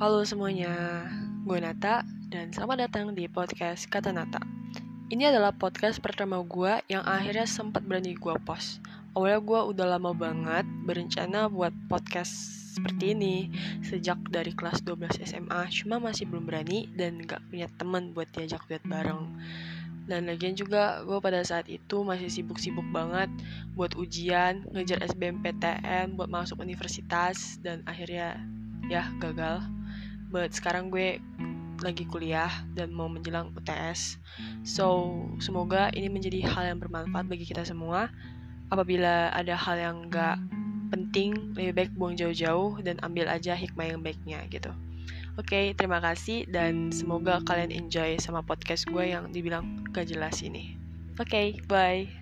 Halo semuanya, gue Nata dan selamat datang di podcast Kata Nata. Ini adalah podcast pertama gue yang akhirnya sempat berani gue post. Awalnya gue udah lama banget berencana buat podcast seperti ini sejak dari kelas 12 SMA, cuma masih belum berani dan gak punya temen buat diajak duet bareng. Dan lagian juga gue pada saat itu masih sibuk-sibuk banget buat ujian, ngejar SBMPTN, buat masuk universitas, dan akhirnya ya gagal. But sekarang gue lagi kuliah dan mau menjelang UTS. So, semoga ini menjadi hal yang bermanfaat bagi kita semua. Apabila ada hal yang gak penting, lebih baik buang jauh-jauh dan ambil aja hikmah yang baiknya gitu. Oke, okay, terima kasih dan semoga kalian enjoy sama podcast gue yang dibilang gak jelas ini. Oke, okay, bye.